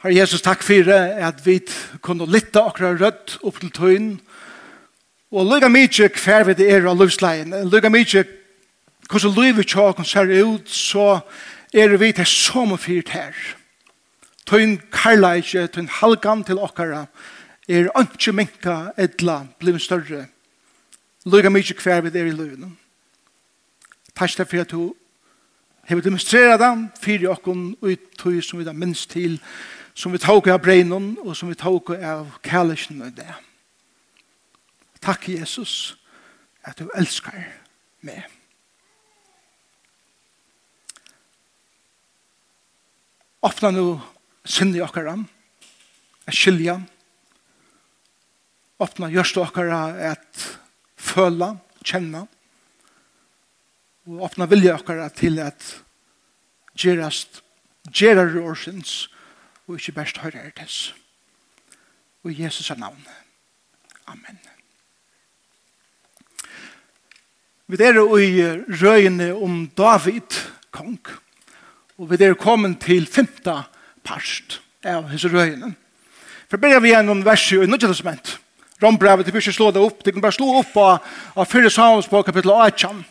Herre Jesus, takk for det at vi kunne lytte akkurat rødt opp til tøyen. Og lykke mye hver vi det er av livsleien. Lykke mye hvordan livet tjåken ser ut, så er vi til som og fyrt her. Tøyen karlægje, tøyen halgan til okkara, er ikke minka edla, blir større. Lykke mye hver vi det er i livet. Takk for at du har demonstreret dem, fyrir okkon, ut tøy som vi da minst til, som vi tok av breinen og som vi tok av kærlesen og det. Takk, Jesus, at du elskar meg. Ofta nu sinne i okkara, at skilja, ofta gjørst okkara at føla, kjenna, og ofta vilja okkara til at gerast, gerar årsins, og og ikke best høyre er tess. Og i Jesus er navn. Amen. Vi er i røyene om David, kong. Og vi er kommet til femta parst av hans røyene. For bare vi gjennom verset i Nødja Testament. Rombrevet, det vil ikke slå det opp. Det kan bare slå opp av, av fyrre samensbå kapittel 18.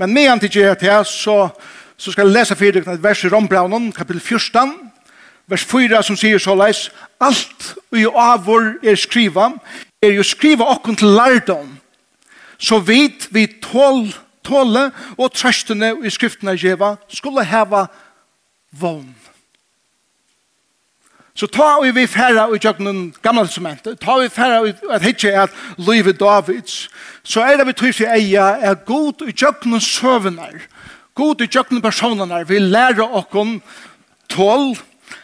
Men med han til GT så, så skal jeg lese fyrir et vers i Rombrevet, kapittel 14, vers 4 som sier så leis, alt vi av vår er skriva, er jo skriva okken til lærdom, så vidt vi tål, tåle og trøstene i skriftene gjeva skulle heva vogn. Så ta og vi færa i kjøkkenen gamle testamentet, ta og vi færa i at hitje at livet Davids, så er det vi trygt i eia er god i kjøkkenen søvnar, god i kjøkkenen personer, vi lærer okken tål,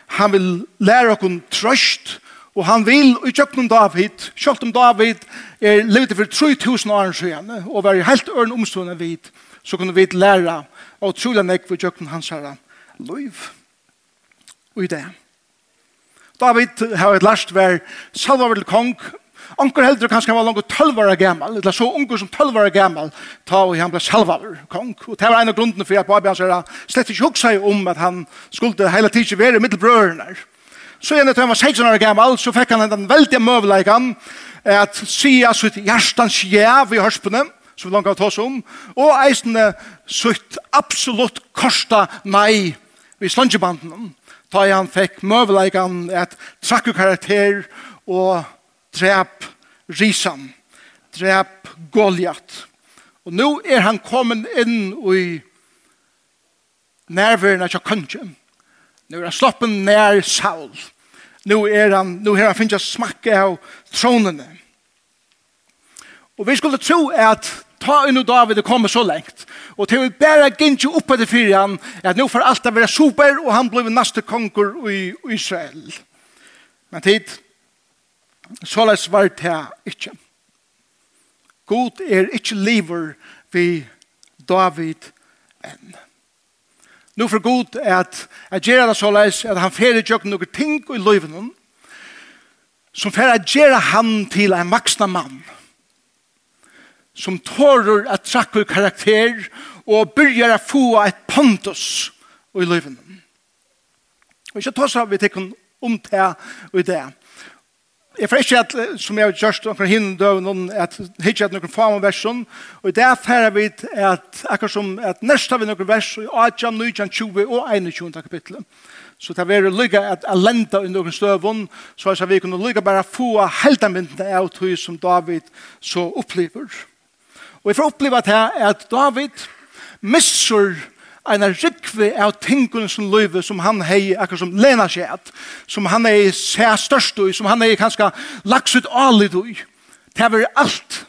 han vil lære okkur trøst, og han vil i kjøkken David, selv om David er levd for 3000 år siden, og var helt øren omstående vid, så kunne vi lære og trolig nek for kjøkken hans herre liv. Og i det. David har et last vær salva vel kong, Onkel heldur kanskje han var langt 12 år gammal, eller så unger som 12 år gammal, ta og han ble salvaver, kong. Og det var en av grunden for at Babi hans er slett ikke hugsa om at han skulle hele tiden være middelbrørene. Så igjen etter han var 16 år gammal, så fikk han den veldige møveleikan at sia sitt hjertans jæv i hørspene, som vi langt av tås om, og eisene sitt absolutt korsta nei i slungebanden, da han fikk møveleikan at trakk karakter og drep Risan, drep Goliath. Og nå er han kommet inn i nærværende av kongen. Nå er han sloppen nær Saul. Nå er han, nå er han finnes smakke av tronene. Og vi skulle tro at ta inn og David er kommet så lengt. Og til vi bare gikk opp etter fyrir han, at nå får alt å være super, og han blir neste konger i Israel. Men tid, Så la svar til ikke. God er ikke liver vi David enn. Nu for god er at jeg gjør det så leis at han fer i tjøkken noen ting i løyven som fer at gjør han til en vaksna mann som tårer at trakk karakter og begynner å få et pontus i løyven. Og ikke tås av vi tekken om det og i det. Jeg får ikke at, som jeg har gjort noen hinne døven, at hitje at noen fama versjon, og det er færre vidt at akkurat som at nest har vi noen vers i 8, 9, 20 og 21 kapitlet. Så det er veldig lykke at jeg alenda i noen støvun, så er vi kunne lykke bare få heldamyndene av tog som David så opplever. Og jeg får oppleva at, at David misser en rikve av tingene som løyve som han hei akkur som lena seg at, som han hei seg størst ui, som han hei kanskje laks ut alid ui, Det er alt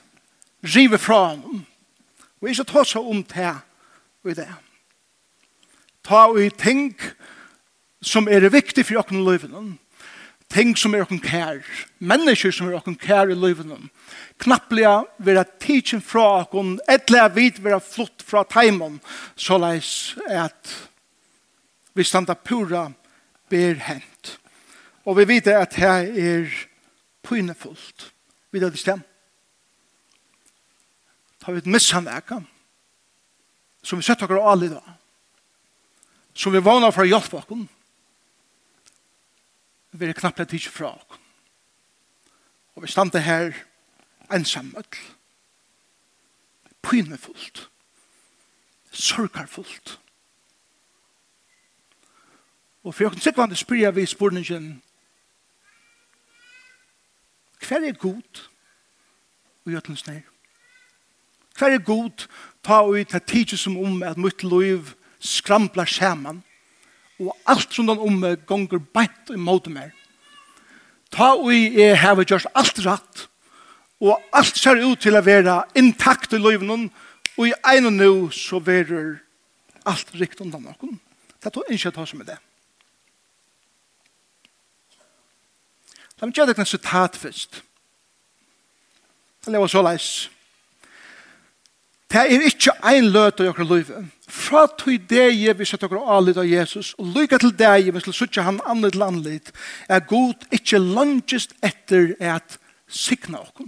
rive fra han. Og ikke ta seg om det og det. Ta ui ting som er viktig for åkken løyvene ting som er okkur kær, mennesker som er okkur kær i livet. Knapplega vera teaching fra okken, etlega vid vera flott fra taimon, så leis at vi standa pura ber hent. Og vi vite at her er pynefullt. Vi det stem. Ta vi et missanveka, som vi sett all alle da, som vi vana for å hjelpe okkur, vi er knappt tid fra oss. Og vi stande her ensam. Pynefullt. Sorgarfullt. Og for åkken sikkvande spyrir vi spurningen Hver er god og gjøtlens nær? Hver er god ta ut ta tidsi som om at mitt liv skramplar saman? og alt som den om gonger beint i måte mer. Ta og jeg har gjort alt rett, og alt ser ut til å være intakt i løyvnen, og i ene nå så verer alt rikt undan noen. Det er ikke ta som er det. La meg gjøre deg en sitat først. Det lever så leis. Det er ikke ein løt av okkur liv. Fra tog deg vi sett okkur alit av Jesus, og lykke til det jeg vil sette han anlit til anlit, er god ikke langest etter at sikna okkur.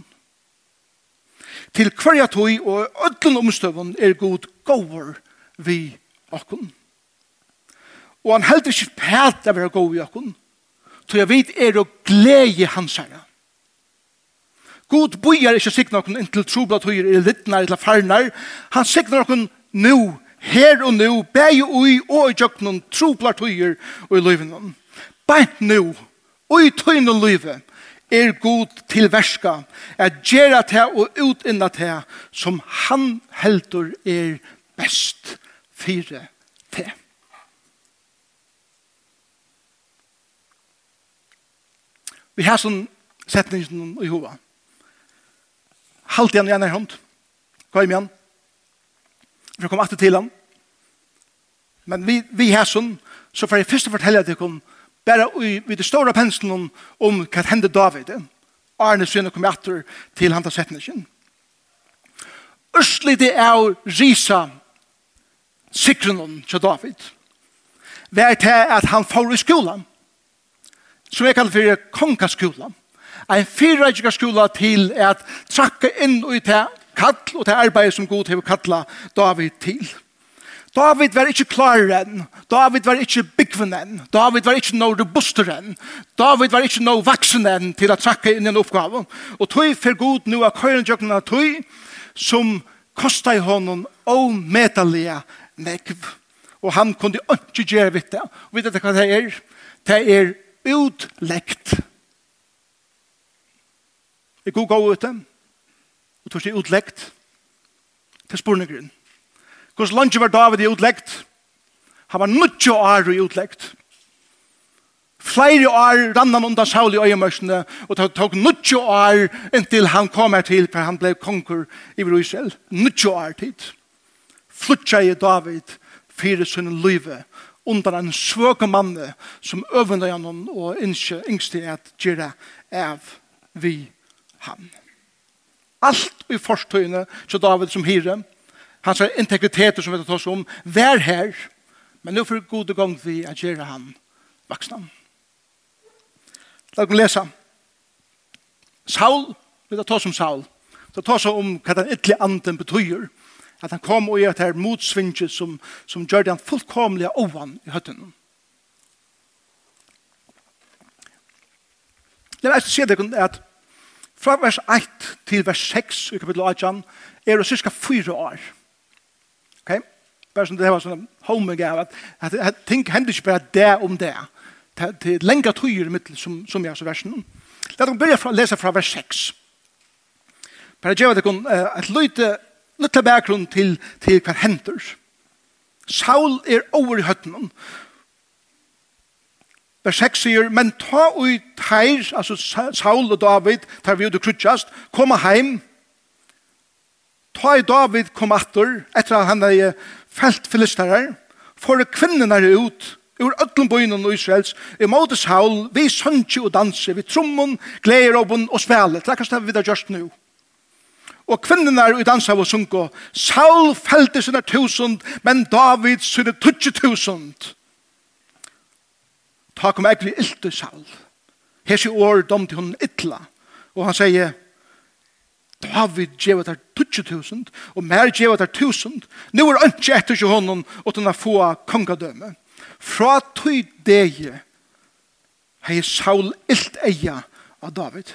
Til hverja tog og ødlen omstøvun er god gåver vi okkur. Og han heldur ikke pæt av er gåver i okkur, tog jeg vet er å glede hans herre. God bojar ikke sikna okken inntil troblat høyer i littnar eller farnar. Han sikna okken nu, her og nu, bæg ui og i jøknen troblat høyer og i løyven. Bænt nu, ui tøyne løyve, er god til verska, er gjerra til og utinna til som han heldur er best fire til. Vi har sånn setningen i hovedet Halt igjen i ene hånd. Gå hjem igjen. For jeg kom alltid til han. Men vi, vi her sånn, så får jeg først fortelle til henne, bare i, i det store penselen om, om hva hendte David. Arne Sønne kom etter til han til setningen. Østlig det er å risa sikronen til David. Vær til at han får i skolen, Som jeg kaller for kongaskolan en fyrreikere skola til at trakke inn og til kall og til arbeid som god til å kalla David til. David var ikke klar enn. David var ikke byggven enn. David var ikke noe robuster enn. David var ikke noe vaksen enn til å trakke inn i en oppgave. Og tog for god nå av køyrenjøkken av tog som kostet i hånden omedelige nekv. Og han kunne ikke gjøre vitt det. Og vet dere hva det er? Det er utlekt er god gå ute, og tog seg utleggt til spurningren. Hvordan landet var David i utleggt? Han var nødt år i utleggt. Flere år rann han under Saul i øyemørsene, og det tok nødt år inntil han kom her til, for han ble konger i Israel. Nødt år tid. Flutja i David, fire sønne løyve, under en svøke manne som øvende gjennom og ikke yngste at gjøre av vi ham. Alt i forstøyene til David som hyre, hans integriteter som vi tar oss om, vær her, men nå for gode gang vi er gjøre ham vaksna. La oss lese. Saul, vi tar oss om Saul, vi tar oss om hva den ytterlige anden betyr, at han kom og gjør det her motsvinget som, som gjør det han fullkomlige ovan i høttene. Det er ikke det at Fra vers 1 til vers 6 i kapittel 18 er det cirka 4 år. Ok? Bare som det var sånn homing av at, at at ting hender ikke bare det om det. Det er lenge tøyer i middel som, som jeg har så versen. La oss begynne å lese fra vers 6. Bare gjør at det et lite, løyte bakgrunn til, til hva hender. Saul er over i høttenen, Vers 6 sier, men ta ui teir, altså Saul og David, tar vi ut og krutjast, koma heim, ta i David kom atter, etter at han er felt filisterer, for kvinnen er ut, ur öllum bøynun og Israels, i måte Saul, vi sønsi og dansi, vi trommun, gleder og og spela, det er det vi da gjørst nu. Og kvinnen er i dansa og sunko, Saul felte sine tusen, men David sine tutsi tusund ta kom ekli ilte Saul. Hesi år til hon illa. Og han sier, David gjeva der 20.000, og mer gjeva der 1000. Nå er ønske etter seg honom, og den er få kongadømme. Fra tøy deg, hei Saul illt eia av David.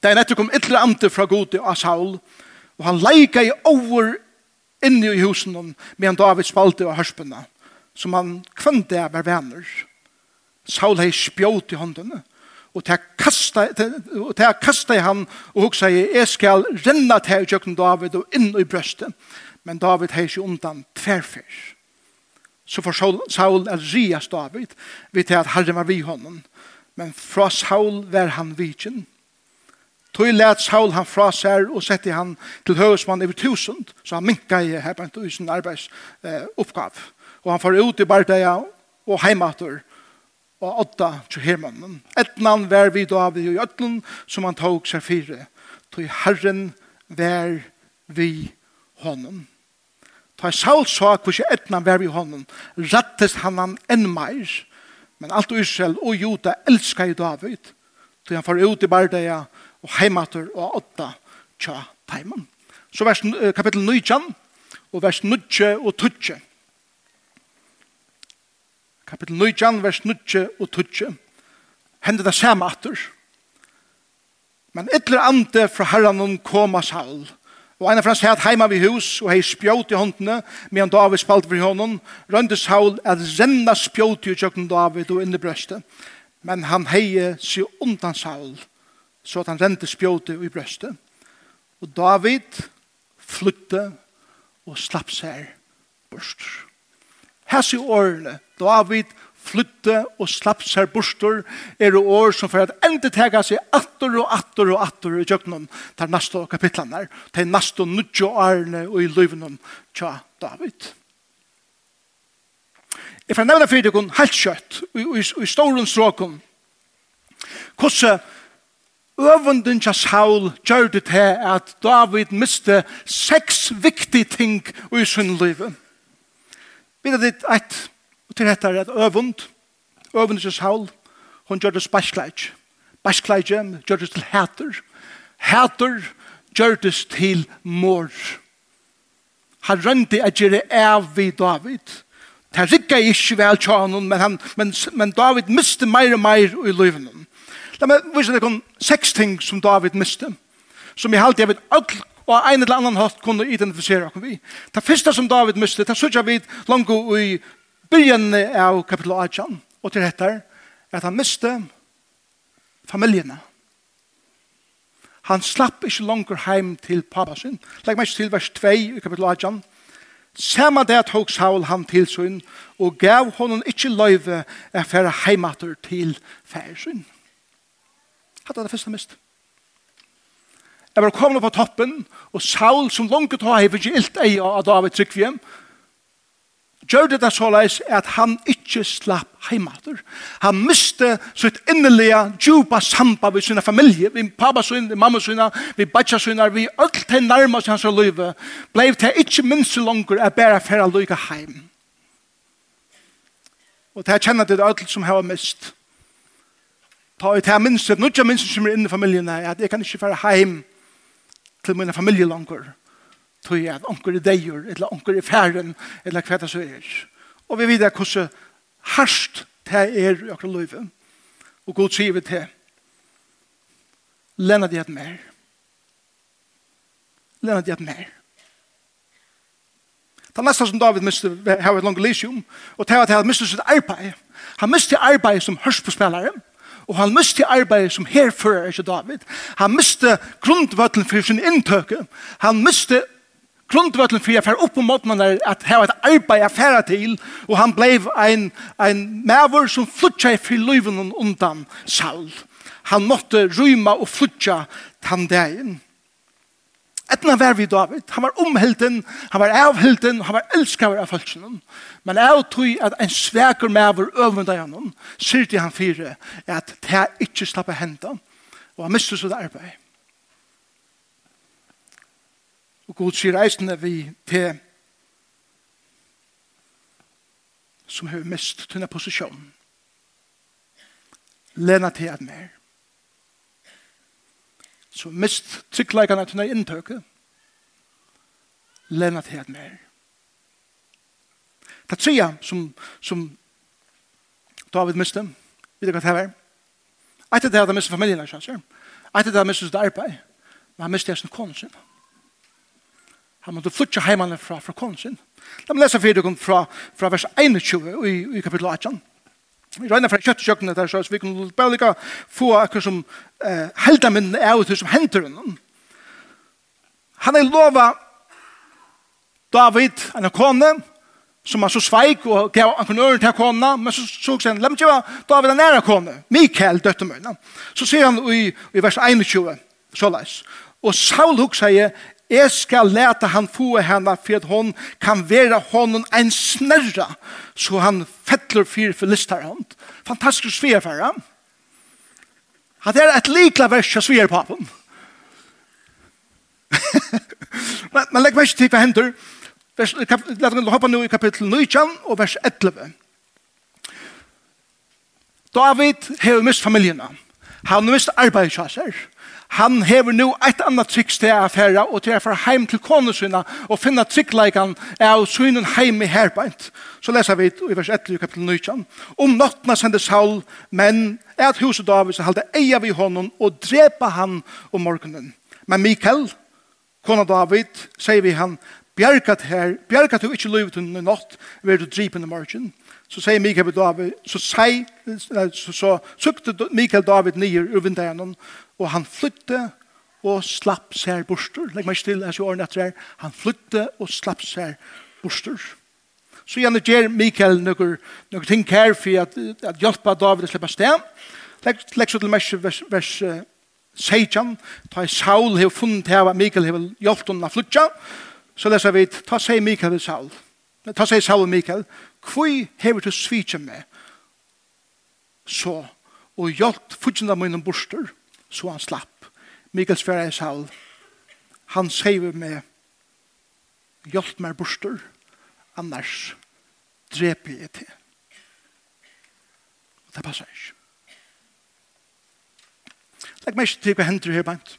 Det er nettopp kom ytla ante fra gode av Saul, og han leika i over inni i husen, medan David spalte av hørspunna, som han kvante av var venner. Og Saul hei spjót i håndene, og til kasta, og kasta i han, og hun sier, jeg skal renna til kjøkken David og inn i brøstet. Men David hei ikke undan tverfer. Så for Saul, Saul er rias David, vi til at Herren var vi hånden. Men fra Saul var han vidjen, Tøy let Saul han fra seg og sette han til høvesmann over tusen, så han minka i her på en tusen arbeidsoppgav. Eh, og han får ut i bardeia og heimater og åtta til hermannen. Etnan vær vi da vi i øtlen som han tog seg fire. Til Herren vær vi honom. Ta Saul sa hvordan etnan vær vi honom. Rattes han han enn meir. Men alt Israel og Juda elskar i David. Til han får ut i Bardeia og heimater og åtta tja teimen. Så vers, kapittel 9 og vers 9 og 12 kapittel 9, vers 9 og 12, hender det samme atter. Men ytler ante fra herren koma sal, og en av hans hatt heima vid hus, og hei spjåt i håndene, medan David spalt for hånden, rønte Saul at renna spjåt i tjøkken David og inni brøstet. Men han hei seg undan Saul, så at han rente spjåt i brøstet. Og David flytte og slapp seg børst. Her sier årene, David flytte og slapp seg bostor er det år som for at enda tega seg atter og atter og atter i jøknum til neste kapitlan her til neste nudjo årene og i løyvnum tja David Jeg får nevna fyrir dere helt kjøtt i stålen stråkon hvordan øvunden til Saul gjør det til at David miste seks viktige ting i sin liv Vi vet at et Og til dette er et øvund, øvund til Saul, hun gjør det spaskleit. Spaskleit gjør det til hæter. Hæter gjør det til mor. Han rønte at gjøre av vi David. Det rikket ikke vel til han, men, han, men, men David miste mer og mer i livet. La meg vise deg seks ting som David miste, som jeg halte jeg vet alt og en eller annen hatt kunne identifisere oss vi. Det første som David miste, det sørger vi langt i byrjan av kapitel 18, og til etter, at han miste familjene. Han slapp ikke langer heim til pappa sin. Legg meg til vers 2 i kapitel 18. Samme det tok Saul han til sin, og gav honom ikke løyve å fære heimater til fære sin. Hatt det første mist. Jeg var kommet på toppen, og Saul som langt har hevet ikke ilt ei av David Trykviem, gjør det så leis at han ikke slapp heimater. Han miste sitt innelige, djupa samba ved sina familie, ved pappa sin, ved mamma sin, ved batja sin, ved alt det nærmest hans liv, ble det ikke minst langer langer bære for å lykke heim. Og det kjenner det alt som har mist. Ta i det minst, det er minst som er inne i familien, at jeg kan ikke færa heim til mine familie langer tog at onker er deier, eller onker er færen, eller hva det så er. Og vi vet hvordan harsht det er i akkurat løyve. Og god sier vi til. Lena det et mer. Lena det et mer. Det neste som David miste, har et langt lysium, og det er at han miste sitt arbeid. Han miste arbeid som hørspåspillere, og han miste arbeid som herfører ikke David. Han miste grunnvøtlen for sin inntøke. Han miste grundvøtlen for jeg fer opp på måten er at her var et arbeid jeg færa til, og han blei en, en maver som flutja i fri løyven undan Saul. Han måtte ryma og flutja den dagen. Etna var vi David. Han var omhelten, han var avhelten, han var elskar av følelsen. Men jeg tror at en sveker maver øvende av gjennom, sier til han fire, at det er ikke slapp av hendene. og han mistet sitt arbeid. Og god sier eisene vi til som har mest tunne posisjon. Lena til at mer. Som mest tryggleikene tunne inntøket. Lena til at mer. Det tredje som, som David miste, vet du hva det er. var? Etter det hadde han mistet familien, ikke sant? Etter det hadde han mistet sitt arbeid, men han mistet sin kone sin. Han måtte flytja heimene fra, fra kongen. La meg lese fyrir fra, fra vers 21 i, i kapitel 18. Vi regner fra kjøttkjøkkenet der, så vi kan bare få akkur som eh, helda min er ut som henter henne. Han er lova David, en kone, som han så sveik og gav ankonøren til kona, men så såg han, la meg ikke David en nære kone, Mikael døttemøyna. Så sier han i, i vers 21, så leis. Og Saul huk sier, Jeg skal lete han få henne for at hun kan være honom en snerra så han fettler fyr for listar han. Fantastisk sver for ham. Han er et likla vers av på papen. men, men legg meg ikke til hva hender. Lad oss hoppa nå i kapittel 19 og vers 11. David har mist familien. Han har mist arbeid seg han hever nu eit annat triks til å fære, og til å heim til konesyna, og finna tryggleikan av synen heim i herbeint. Så leser vi i vers 1 i kapitel 19. Om nottena sender Saul, men et huset Davids halde eia vi honom og drepa han om morgenen. Men Mikael, kona David, sier vi han, bjergat her, bjergat du ikkje livet under natt, ved du dripen i morgen. Så sier Mikael David, så sier, så, så, så, Mikael David nyer ur vindegjennom, og han flytte og slapp seg borster. Legg meg stille, jeg årene etter her. Han flytte og slapp seg borster. Så gjerne gjør Mikael noen, noen ting her for at, at hjelpe David å slippe sted. Legg, legg så til meg vers, vers uh, 16. Ta i Saul har funnet her at Mikael har hjulpet henne å flytte. Så leser vi, ta seg Mikael og Saul. Ta seg Saul og Mikael. Hvor har du svitset meg? Så, og hjelp flyttene mine borster så han slapp. Mikael Sverre Saul, han skrev med hjelp meg borster, annars dreper jeg til. Og det passer ikke. Legg meg ikke til hva hender her bant.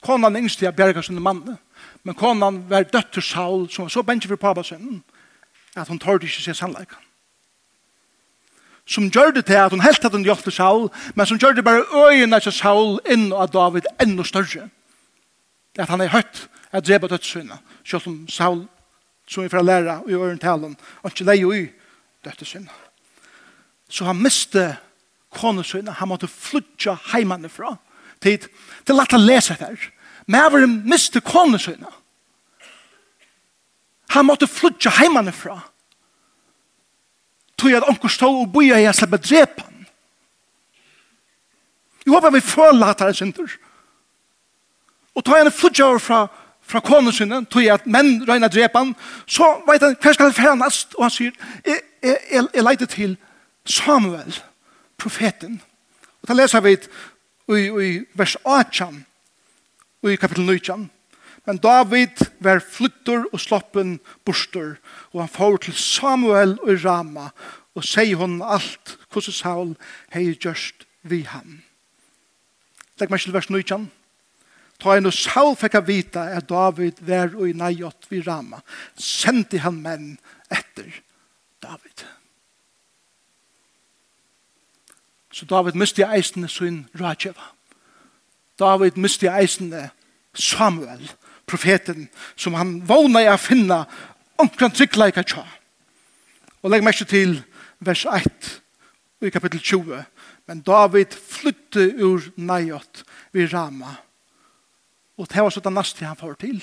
Konan yngste jeg å berge sin mann, men konan var døtt til Saul, som var så bensje for pappa sin, at hun tørde ikke se sannleikene som gjør det til at hun helt hatt hun hjelpte Saul, men som gjør det bare øyene til Saul inn og David enda større. Det at han er høyt at drepa dødssynet, selv om Saul, som vi får lære i øren talen, og ikke leie i dødssynet. Så han miste konesynet, han måtte flytja heimene fra, til, til at han lese der. Men han miste konesyna. Han måtte flytja heimane fra, tog at onkur stå og boja i a slipper drepa han. Jeg håper vi føler at han synder. Og tog han en over fra, fra konen sinne, tog at menn røyna drepa han, så vet han hver skal han færa nast, og han sier, jeg, jeg, jeg, jeg leide til Samuel, profeten. Og da leser vi i, i vers 18, og i kapitel 19, Men David var flyttur og sloppen bostur, og han får til Samuel og Rama, og sier hon alt hvordan Saul hei gjørst vi ham. Legg meg til vers 19. Ta en og Saul fikk jeg vita at David var og i neiot vi Rama. Sendi han menn etter David. Så David miste eisene sin rådgjeva. David miste eisene Samuel. Samuel profeten som han vågna i å finne omkring tryggleika tja. Og legg mest til vers 1 i kapittel 20. Men David flytte ur Najot vid Rama. Og det var sånn nasti han får til.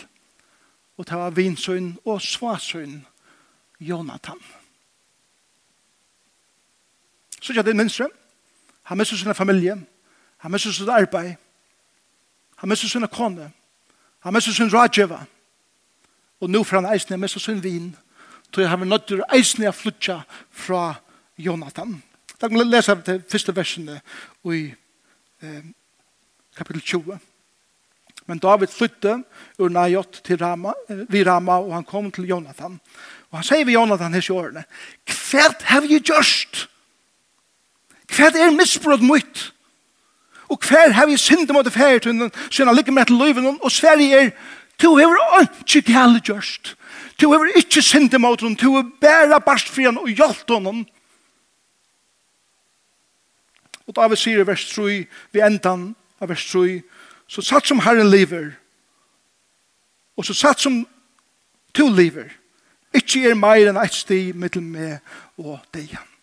Og det var vinsøyn og svasøyn Jonathan. Så ja, det er. Han mistet sin familie. Han mistet sin arbeid. Han mistet sin kone. Han Han mest sin rådgjøver. Og nå får han eisen mest sin vin. Så jeg har vært nødt til eisen jeg flytja fra Jonathan. Da kan vi lese de første versene i eh, kapittel 20. Men David flytte ur Najot til Rama, vid Rama, og han kom til Jonathan. Og han sier ved Jonathan hans i årene, Hva har vi gjort? Hva er misbrott mot?» Og hver har vi synd mot færtunnen, synd ligger med til løyven, og Sverige er, du har ikke gale gjørst. Du har ikke synd mot henne, to hever bare barstfrien og hjelpt honom. Og da vi sier i vers 3, vi endan av vers 3, så satt som Herren lever, og så satt som to lever, ikke er meir enn eit sti mittel med og degen.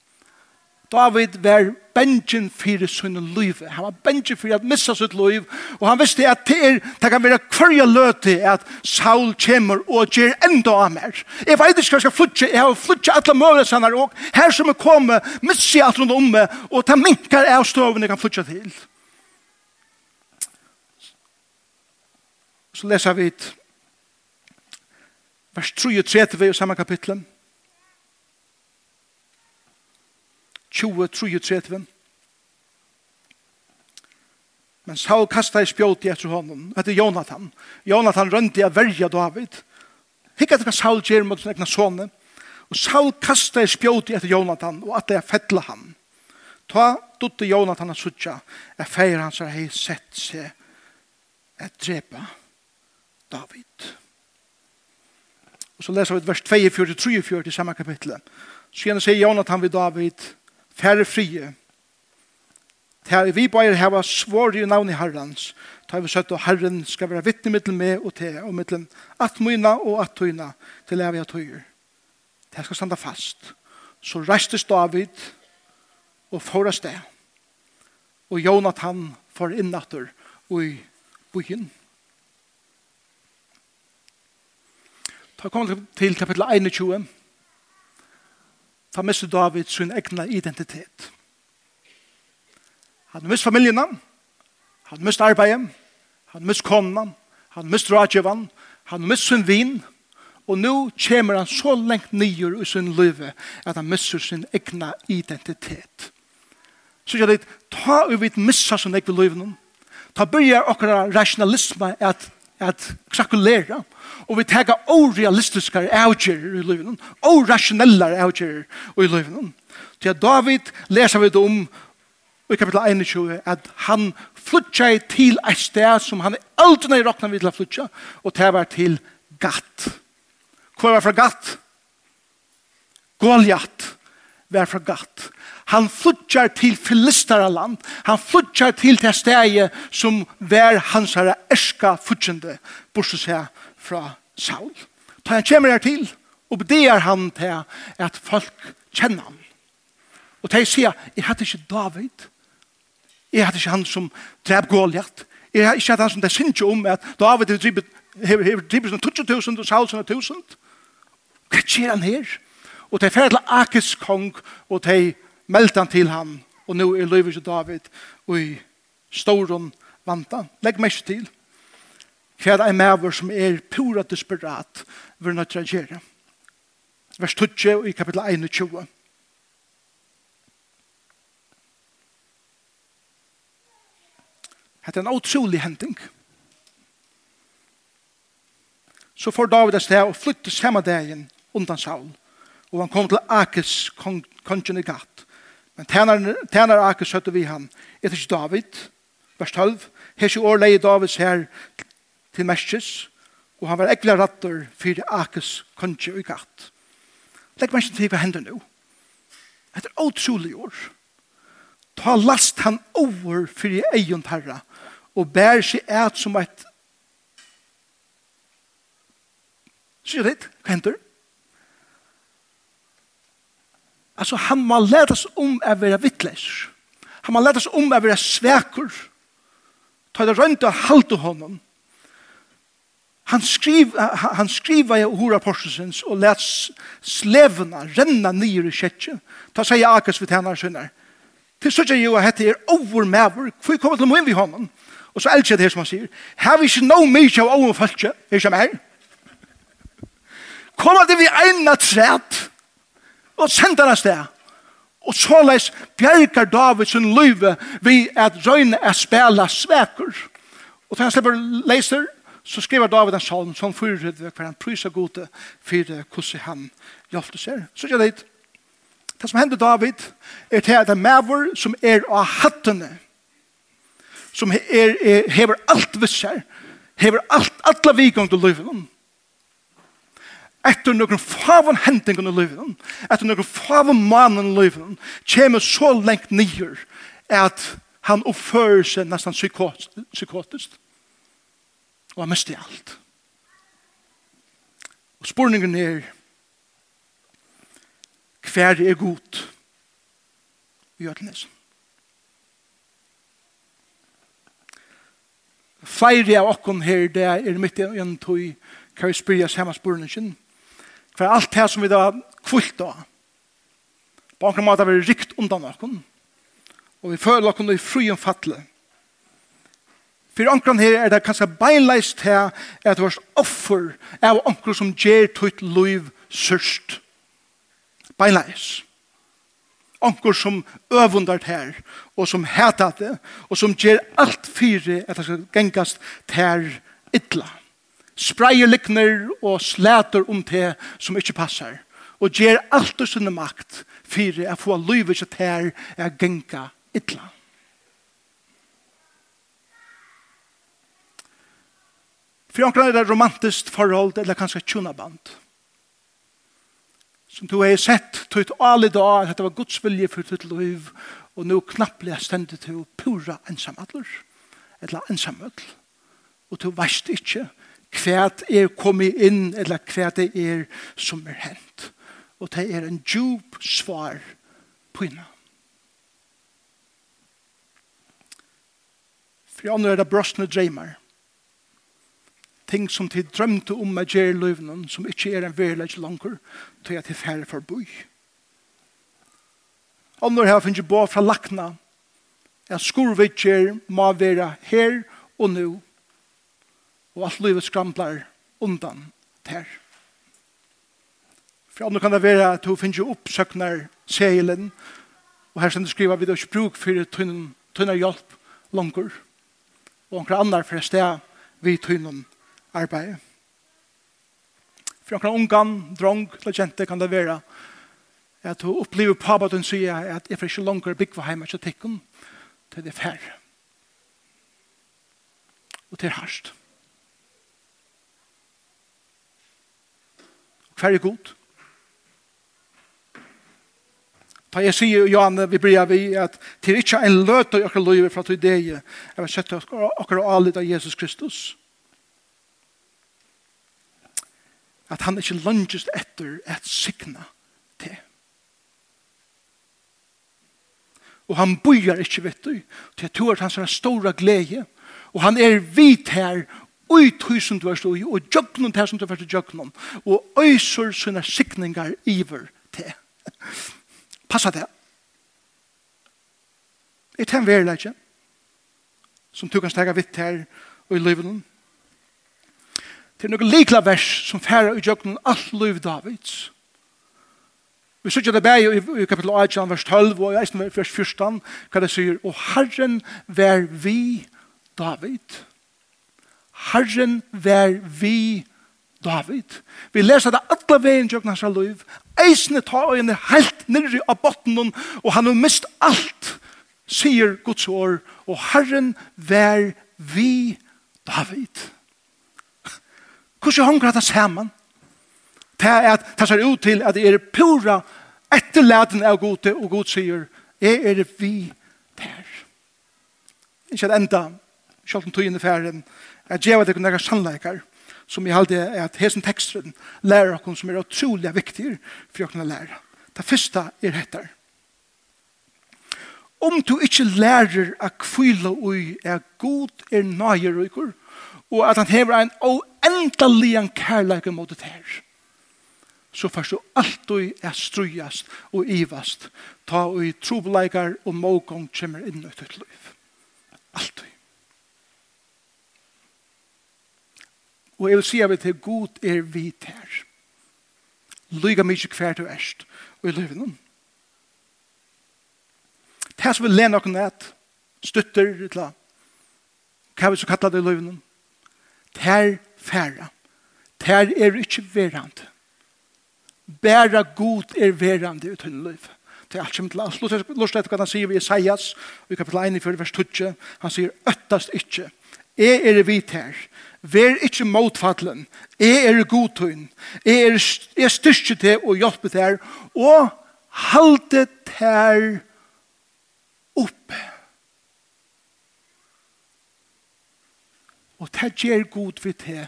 David var bengen fyrir sin liv. Han var bengen fyrir at missa sitt liv. Og han visste at det er, det kan være kvarja løte at Saul kommer og gjør enda av mer. Jeg vet ikke hva jeg skal flytje. Jeg har flytje alle møvres han her og her som er kommet, missa jeg alt rundt om meg og ta minkar av stoven jeg kan flytje til. Så leser vi vers 33 i samme kapitlet. 20, 33. Men Saul kastet i spjåti etter honom, etter Jonathan. Jonathan rønte i verja David. Hikket etter hva Saul gjør mot sin egna sånne. Og Saul kastet i spjåti etter Jonathan, og at det er fettla han. Ta dutte Jonathan og suttja, er feir hans har hei sett seg et drepa David. Og så leser vi vers 2, 4, 3, 4 i samme kapitlet. Så gjerne sier Jonathan vid David, færre frie. Ta vi bare hava svår i navn i herrens, ta vi søtt og herren skal være vittne mittel med og te, og mittel at myna og at tøyna til jeg at tøyer. Det skal standa fast. Så restes David og forast det. Og Jonathan får innatter og i byen. Ta kom til kapittel 21 for mister David sin egna identitet. Han mister familien, han mister arbeidet, han mister konen, han mister rådgjøven, han mister sin vin, og nu kommer han så lengt nye i sin liv at han mister sin egna identitet. Så jeg vet, ta og vi missa sin egna liv Ta byrjar akkurat rationalisme at at krakulera, og vi tega orealistiske avgjerer i løyven, orasjonelle avgjerer i livet Til David leser vi det om i kapitel 21, at han flutja til et sted som han aldri nei råkna vid til å flutja, og det var til gatt. Hva var fra gatt? Goliath var fra gatt. Han flutjar til filistara land. Han flutjar til det steget som var hans herre erska futjende, bortsett seg fra Saul. Ta han kommer her til, og bedeer han til at folk kjenner han. Og de sier, jeg hadde ikke David, jeg hadde ikke han som drep Goliath, jeg hadde ikke han som det synes jo om at David har drivet har drivit, har og har drivit, har drivit, har drivit, har Og de fer til Akis kong, og de meldte han til han. Og nå er Løyvis og David og i Storon vanta. Legg meg ikke til. Hva er maver som er pura desperat vil nødt til å gjøre. Vers 20 i kapittel 21. Hette en utrolig hending. Så får David et sted og flyttes samme dagen undan Saul og han kom til Akis, kongen i gatt. Men tænar, tænar Akis høtte vi han. Etter ikke David, vers 12, hese år leie Davids her til Merskis, og han var ekla rattor for Akis, kongen i gatt. Legg meg ikke til hva hender nå. Etter åtrolig år, ta last han over for egen herre, og bær seg et som et Sier det? Hva hender? Altså, han må läras om å være vittles. Han må läras om å være svekur. Ta det rundt og halte honom. Han skriv han skriva i hora porsens og let slevna renna ner i kjetchen. Ta sig Akas vi tjener sønner. Til så sier jo at dette er over mäver. Får komma till inn vi hånden? Og så älskar det som han sier. Här vi ikke nå mye av ovenfalske. Är det som här? Kommer det vi ena trätt? og sender han sted. Og såleis bjerker David sin løyve vi at røyne er spela svekur. Og til han slipper leiser, så skriver David en salm som fyrir hver han prysa gode fyrir hvordan han hjelpte seg. Så gjør det. Det som hender David er til at en maver som er av hattene som er, er, hever alt visser hever alt, alla vikong til løyven etter noen favon hendingen i livet, etter noen favon mannen i livet, kommer så lengt nyer at han oppfører seg nesten psykotisk. Og han mister alt. Og spurningen er, hver er god i Ødelnesen? Feire av okken her, det er mitt i en tog, kan vi spyrja samme spurningen, for alt det som vi da kvult da. På anker måte vi rikt undan okken, og vi føler okken i og fatle. For ankeren her er det kanskje beinleist her at vårt offer er anker som gjør tøyt liv sørst. Beinleis. Anker som øvundar her, og som heter det, og som gjør alt fire at det skal gengast ter ytla spreier likner og slæter om det som ikke passer. Og gjør alt og sinne makt for å få livet til her er genka ytla. For omkring er det romantiskt forhold eller kanskje tjunaband. Som du har sett, tog et alle dag, at det var Guds vilje for ditt liv, og nå knappt er stendet til å pura ensamadler, eller ensamhetsler. Og du veist ikke hva er kommet inn, eller hva det er som er hent. Og det er en djup svar på innan. For andre er det brøstne dreimer. Ting som de drømte om med gjer løvnen, som ikke er en verleg langer, til at de færre forbøy. Andre har finnet bo fra lakna, at skurvitjer må være her og nå, og alt livet skramplar undan ter. For andre kan det være at hun finner oppsøknar seilen, og her som du skriver, vi har ikke bruk for tøyner hjelp langer, og andre andre for sted vi tøyner arbeid. For andre ungan, drong, legente kan det være at du opplever på at hun sier at jeg får ikke langer bygge hjemme til tikkene, til det er færre. Og til herst. Hver er god? Ta jeg sier, Johan, vi bryr vi, at det er ikke en løt av akkurat livet fra til det Jeg vil sette akkurat alle av Jesus Kristus. At han ikke lønges etter et sikna til. Og han bøyer ikke, vet du, til at du er hans store glede. Og han er vit her ui tusen du er stå i, og djøgnon til som du er stå og øyser sine sikningar iver til. Passa det. Er det en verilegje som du kan stega vitt her og i livet Det er noen likla vers som færa i djøgnon alt liv Davids. Vi sier det bare i kapitel 18, vers 12, og i vers 14, hva det sier, og Herren vær vi David. David Herren vær vi David. Vi leser det alle veien til hans liv. Eisene tar øyne helt nirri av botten og han har mist alt, sier Guds år. Og Herren vær vi David. Hvordan hongra det saman? Det er at det ser ut til at det er pura etterladen av gode, og god sier, jeg er vi der. Ikke at enda, selv om tog inn i ferden, at djeva det kunne sannleikar som jeg halde er at hesen teksten lærer oss som er utrolig viktig for å kunne lære. Det første er dette. Om du ikke lærer å kvile ui er god er nøyerykker og at han hever en oendelig kærleik mot det her så først du alltid er strujast og ivast ta og i trobeleikar og mågong kommer inn i ditt liv. Alltid. Og jeg vil si at av til god er vi her. Lyga mykje hver du erst og i livet noen. Det som vi lener noen et, støtter, etla, hva vi så kallar det i livet noen. Det er færa. Det er ikke verand. Bæra god er verand i utan liv. Det er alt som til alt. Lort etter hva han sier i Isaias, i kapitel 1, vers 2. Han sier, øttast ikke. Jeg er vidt her. Vær ikke motfattelen. Jeg er godtøyen. Jeg er, er styrke til og hjelpe til og halte til oppe. Og det gjør god vi til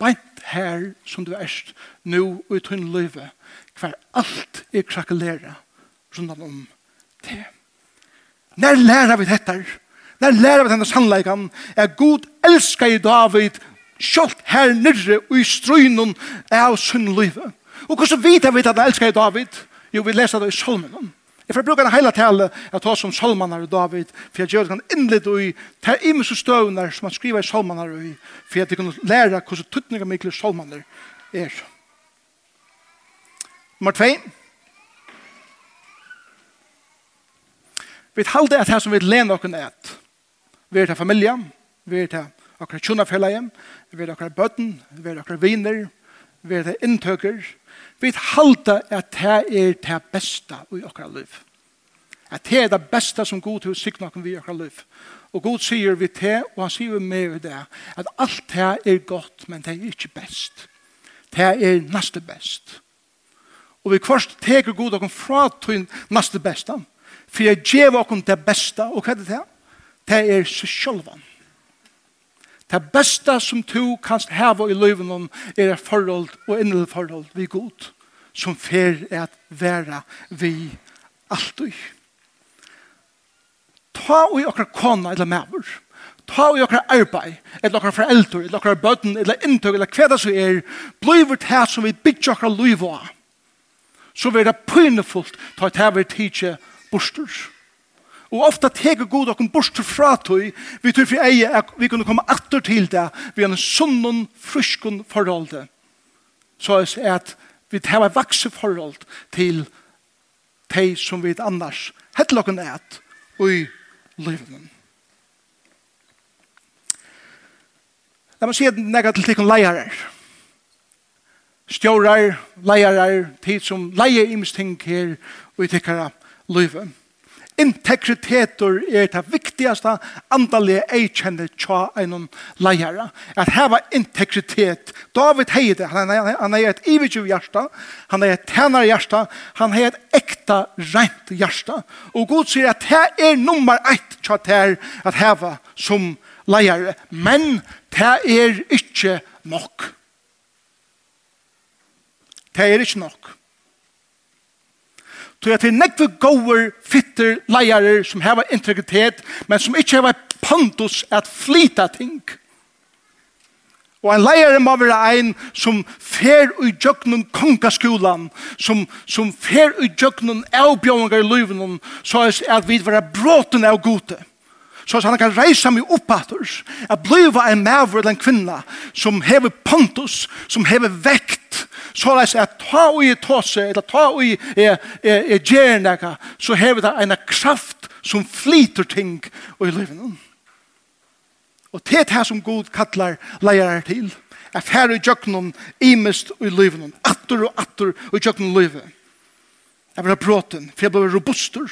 beint her som du erst nå og i tunn løyve hver alt er krakkelere rundt om det. Når lærer vi dette? Når Der lærer vi denne sannleikan er god elsker i David sjålt her nyrre og i strøynen av sunn livet. Og hvordan vet vi at han elsker i David? Jo, vi leser det i salmen. Jeg får bruke en hele tale jeg tar som salmanar i David for jeg gjør det kan innlitt og i ta imens støvner som han skriver i salmanar i for at jeg kan lære hvordan tuttninga mykler salmanar er. Nummer 2 Vi halde at her som vi lener okken et Vi er til familie, vi er til akkurat tjonafellet, vi er til akkurat bøtten, vi er til akkurat viner, vi er til inntøker. Vi halter at det er det beste i akkurat liv. At det er det beste som god til å sikre noen vi i akkurat liv. Og god sier vi til, og han sier med i det, at alt det er godt, men det er ikke best. Det er neste best. Og vi først teker god og fra til neste beste, for jeg gjør dere det beste, og hva er det til? det er seg sjølvan. Det beste som du kan hava i løyven er et forhold og innelig forhold vi god som fer er at være vi alltid. Ta og i okkar kona eller mæver. Ta og i okkar arbeid, eller okkar foreldre, eller okkar bøtten, eller inntøk, eller hva det så er, blivet her som vi bygger okkar av. Så vil det pynefullt ta et her vi tidsje bosters. Og ofta teker god okkur bort fra tøy, vi tror for eie at vi kunne komme atter til det, vi har en sunnen, fruskun forhold. Så er at vi har et vakse forhold til de som vi annars hettler okken et, og i livene. La meg si at nega til tikkun leiarar. Stjórar, leiarar, tid som leier imsting her og i tikkara livet integriteter er det viktigaste andalige eikjenne tja en leier. At heva integritet. David heide, han, han, han er et ividju hjärsta, han er et tænare hjärsta, han er et ekta rent hjärsta. Og Gud sier at det er nummer ett tja ter at heva som leier. Men det er ikke nok. Det er ikke nok. Tog jeg til nekve gåer, fitter, leiarer som heva integritet, men som ikke heva pantos at flita ting. Og en leiare må være ein som fer i djøgnen kongaskolan, som, som fer i djøgnen avbjøvingar i løyvenen, så at vi var bråten av gode så han kan reise meg opp etter at bliva en maver eller en kvinna som hever pontus, som hever vekt så reis at ta og i tåse eller ta og i gjernega så hever det en kraft som flyter ting og i livet. Og det er det som god kallar leier til. At her i jøkkenen imest i livet. Atter og atter i jøkkenen livet. Jeg vil ha bråten, for jeg blir robuster.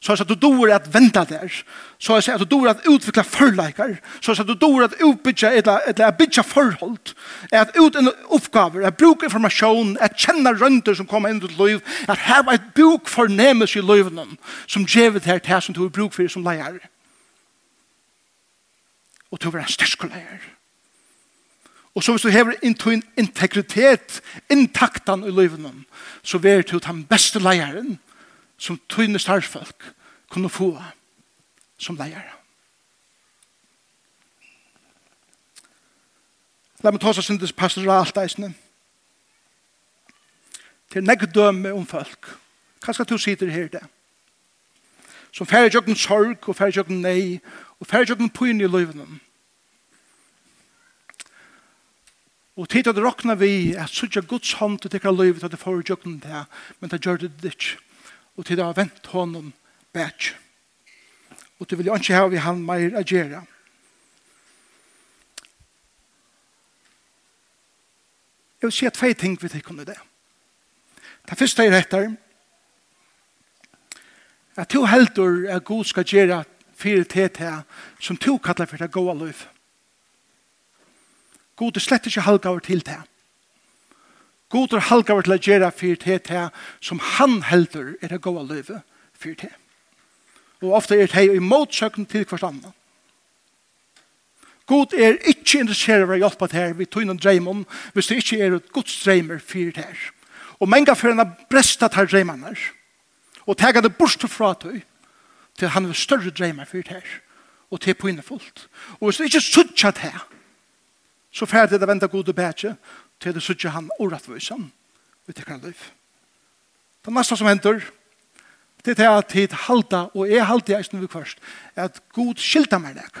Så jeg du dår at venta der, så jeg sier at du dår at utvikla forleikar, så jeg sier at du dår at utbytja eller at bytja forhold, at ut en oppgaver, at bruka informasjon, at känna rønter som kommer inn til liv, at ha var et bruk for nemes i livene, som gjevet her til som du har bruk for som leier. Og du var en styrke leier. Og så hvis du hever inn integritet, intaktan i livene, så vet du ta den beste leieren som tøyne starfolk kunne få. av som leier. La meg ta seg syndes pastoralt eisene. Til negg døme om folk. Hva skal du si til her det? Som færre jøkken sorg og færre jøkken nei og færre jøkken pyne i løyvene. Og tid at råkna vi at suttja Guds hånd til tikkara løyvet at det får jøkken det, men det gjør det ditt. Og tid at vent hånden bætje og du vil ikke ha vi han mer å gjøre. Jeg vil si at tvei ting vi tenker under det. Det første er etter at to heldur er god skal gjøre fire til som to kallar for det gode liv. God er slett ikke halvgaver til det. God er halvgaver til å gjøre fire til som han heldur er det gode livet fire TT og ofte er det i motsøkken til hvert annet. God er ikke interessert av å hjelpe til her, vi tog innan dreimon, hvis det ikke er et gods dreimer for det her. Og mange for henne bresta tar dreimene her, og tega det bort fra tog, til han vil større dreimer for det her, og til på innefullt. Og hvis det ikke suttja det her, så ferdig det venter god og bedre, til det suttja han orattvøysen, vi tekker han liv. Det neste som hender, Det er at tid halda, og jeg halda jeg ikke først, at god skilta meg nek.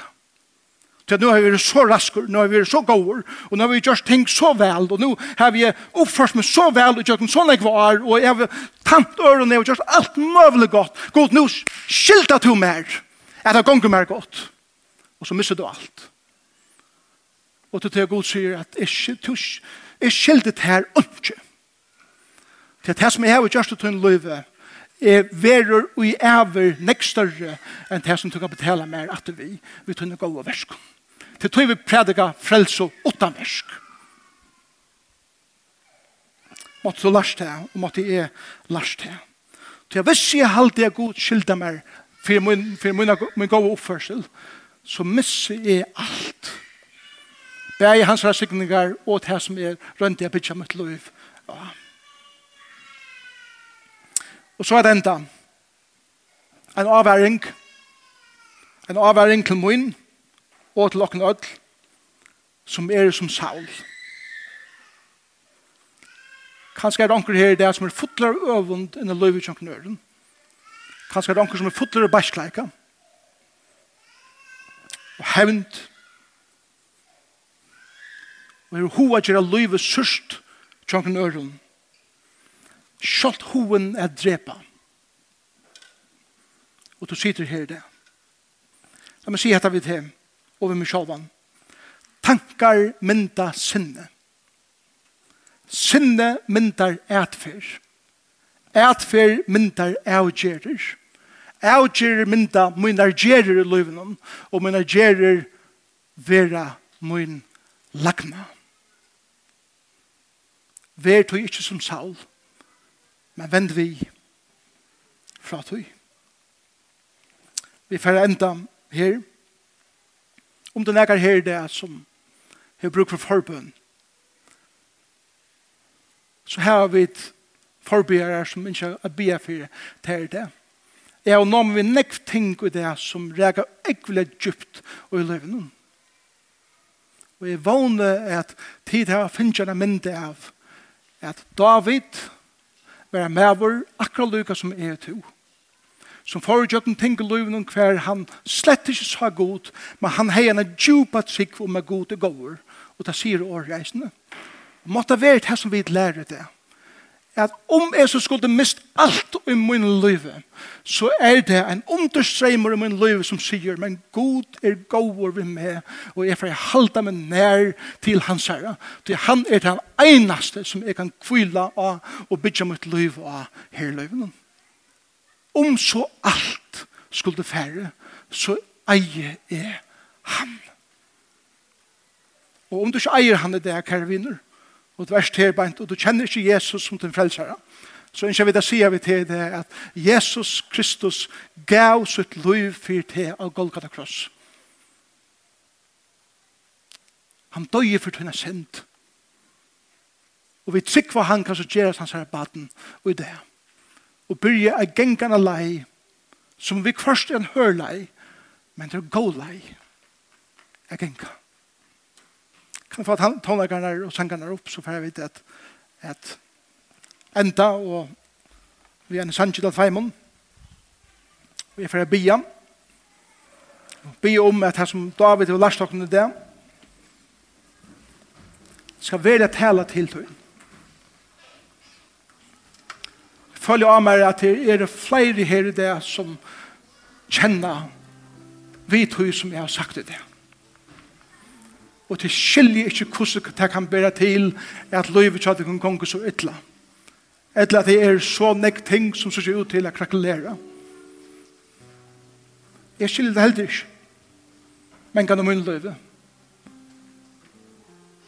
Så nå har vi vært så rasker, nå har vi vært så gåer, og nå har vi gjort ting så vel, og nå har vi oppførst meg så vel, og gjort en sånn jeg var, og jeg har tant ørene, og gjort alt møvelig godt. God, nå skilta du mer, at det gonger mer godt. Og så misser du alt. Og til det god sier at jeg skiltet her ikke. Til det som jeg har gjort til en løyve, er verur og i æver nek større enn det som du kan betala mer at vi vi tunne gå og versk. Til tog vi prædika frelse utan versk. Måtte du lars det, og måtte jeg lars det. Til jeg visst jeg halte jeg god skylda mer for min, for min, min gode oppførsel, så misser jeg alt. Det er hans rassikningar og det som er rundt jeg bytja mitt liv. Ja. Og så er det enda. En avværing. En avværing til min og til åkken ødel som er som Saul. Kanskje er det anker her i det som er fotler øvund enn løy vi løyve øren. Kanskje er det anker som er fotler og bæskleika. Og hevnt. Og er hoa løy vi sørst kjøkkenøren. Og Kjalt hoen er drepa. Og du sitter her i det. La meg si etter vi til, over med sjalvan. Tankar mynda sinne. Sinne myndar ætfer. Ætfer myndar ævgjerer. Ævgjerer mynda myndar gjerer i løyvenom, og myndar gjerer vera mynd lagna. Vær tog ikkje som Saul. Saul Men vend vi fra tog. Vi får enda her. Om det nekker her det er som har bruk for forbøn, så her har vi et forbøyere som ikke er bia for det det. Jeg har nå vi nekv ting i det som reger ekvile djupt og i løven. Og jeg vågner at tid her finner jeg en mynd av at David, være medvår akkurat lykka som er to. Som foregjøkken tenker løven om hver han slett ikke sa god, men han heier en djupa trygg om er god og gåver. Og det sier åreisene. Måtte være det som vi lærer det at om jeg så skulle mist alt i min liv, så er det en understremer i min liv som sier, men god er gåver vi med, og jeg får halda meg nær til hans herre, til han er den eneste som jeg kan kvile av og bygge mitt liv av her livet. Om så alt skulle færre, så eier jeg han. Og om du ikke eier han i det, kære vinner, og du er her beint, og du kjenner ikke Jesus som din frelsere. Så ønsker vi jeg sier vi til det at Jesus Kristus gav sitt liv for til av Golgata kross. Han døg for tøyne synd. Og vi trygg hva han kan så gjøre hans her baden og i det. Og byrje av gengene lei, som vi først er en hørlei, men det er god lei. Jeg gengene kan få tonleggerne og sangerne opp, så får jeg vite at, at enda og vi er en sannsyn av feimon. Vi er for å bia. Bia om at her som David og Larstokken i det, skal være tala til tøyen. Følg av meg at det er flere her i det som kjenner vi tøy som jeg har sagt i det og til skilje ikkje hvordan det kan bæra til at løyve tja det kan gonga så ytla. Etla at det er så nek ting som ser ut til å krakulera. Jeg skiljer det heller ikke. Men kan det munn løyve.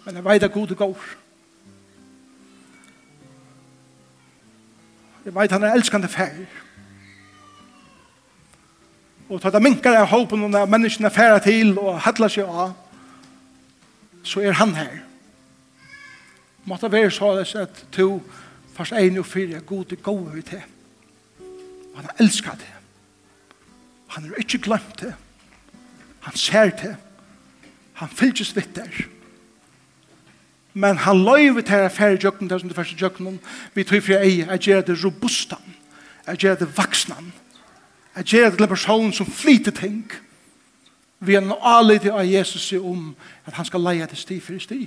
Men jeg veit at god går. Jeg veit han er elskande færg. Og ta det minkar jeg håpen om det menneskene færre til og hattla seg av så er han her. Måtte være således at to fast en og fire gode gode vi til. Han har elsket det. Han har ikke glemt det. Han ser det. Han fylges vitt der. Men han løyver til å fære jøkken, det som det første jøkken, vi tog fra ei, jeg gjør det robustan, jeg gjør det vaksnan, jeg gjør det til en person som flyter ting, og vi er noe alid av Jesus om at han skal leie til sti for sti.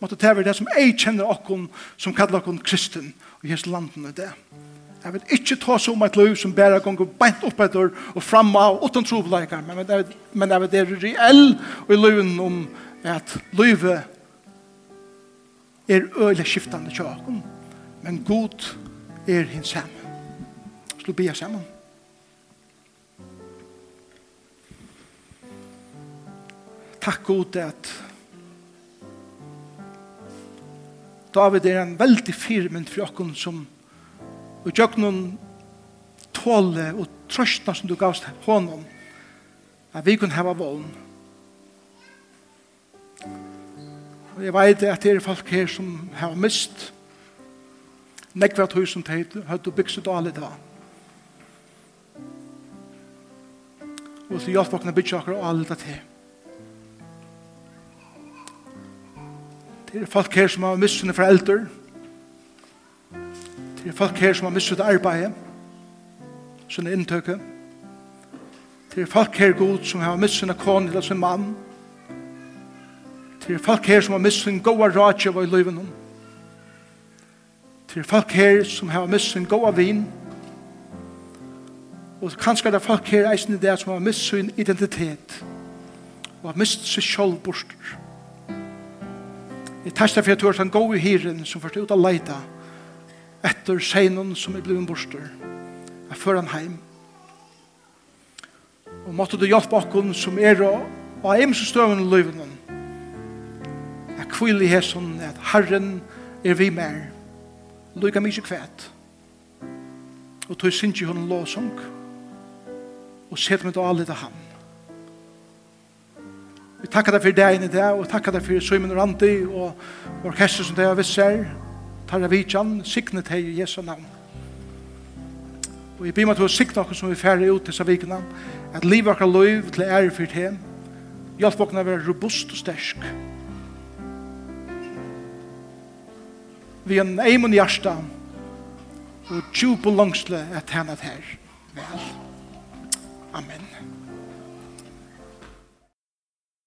Måtte det være det som jeg kjenner okken som kaller okken kristen, og hans landen er det. Jeg vil ikke ta så om et liv som bare gonger beint opp etter og fremme av uten trobeleikere, men, men jeg vil det er reell og i liven om at livet er øyelig skiftande tjokken, men god er hins sammen. Slå bia sammen. Takk god at David er en veldig firmynd for okken som og gjør noen tåle og trøstene som du gavst hånden at vi kunne heva vågen. og jeg vet at det er folk her som har mist nekva tøy som teit høyt og bygst ut alle da og så hjelp okken å bygge okker og alle da til Det er folk her som har mist sine foreldre. Det er folk her som har mist sitt arbeid. Sine inntøkker. Det er folk her god som har mist sine kone eller sin mann. Det er folk her som har mist sin gode rådgjøv i livet noen. Det er folk her som har mist sin gode vin. Og kanskje er det folk her eisen i det som har mist sin identitet. Og har mist seg selv borster. Jeg tæster for at du er den gode hyren som først ut av leida etter seinen som er blevet borster. Jeg fører han heim. Og måtte du hjelpe okken som er og av ems støvn i løyvnen. Jeg kvile i hæsen at Herren er vi mer. Lykke mye kvæt. Og tog synes ikke hun låsung. Og sette meg til alle til ham. Vi takkar deg for deg inn i dag, og takkar deg for Søymen og Randi, og orkester som deg har visst her, Tarra Vidjan, signet deg i Jesu navn. Og jeg blir med til å sikne dere som vi færre ut til Savikene, at livet akkurat lov til ære for deg, hjelp dere å være robust og stersk. Vi er en eimund hjärsta, og tjup og langsle at henne her. Vel. Amen.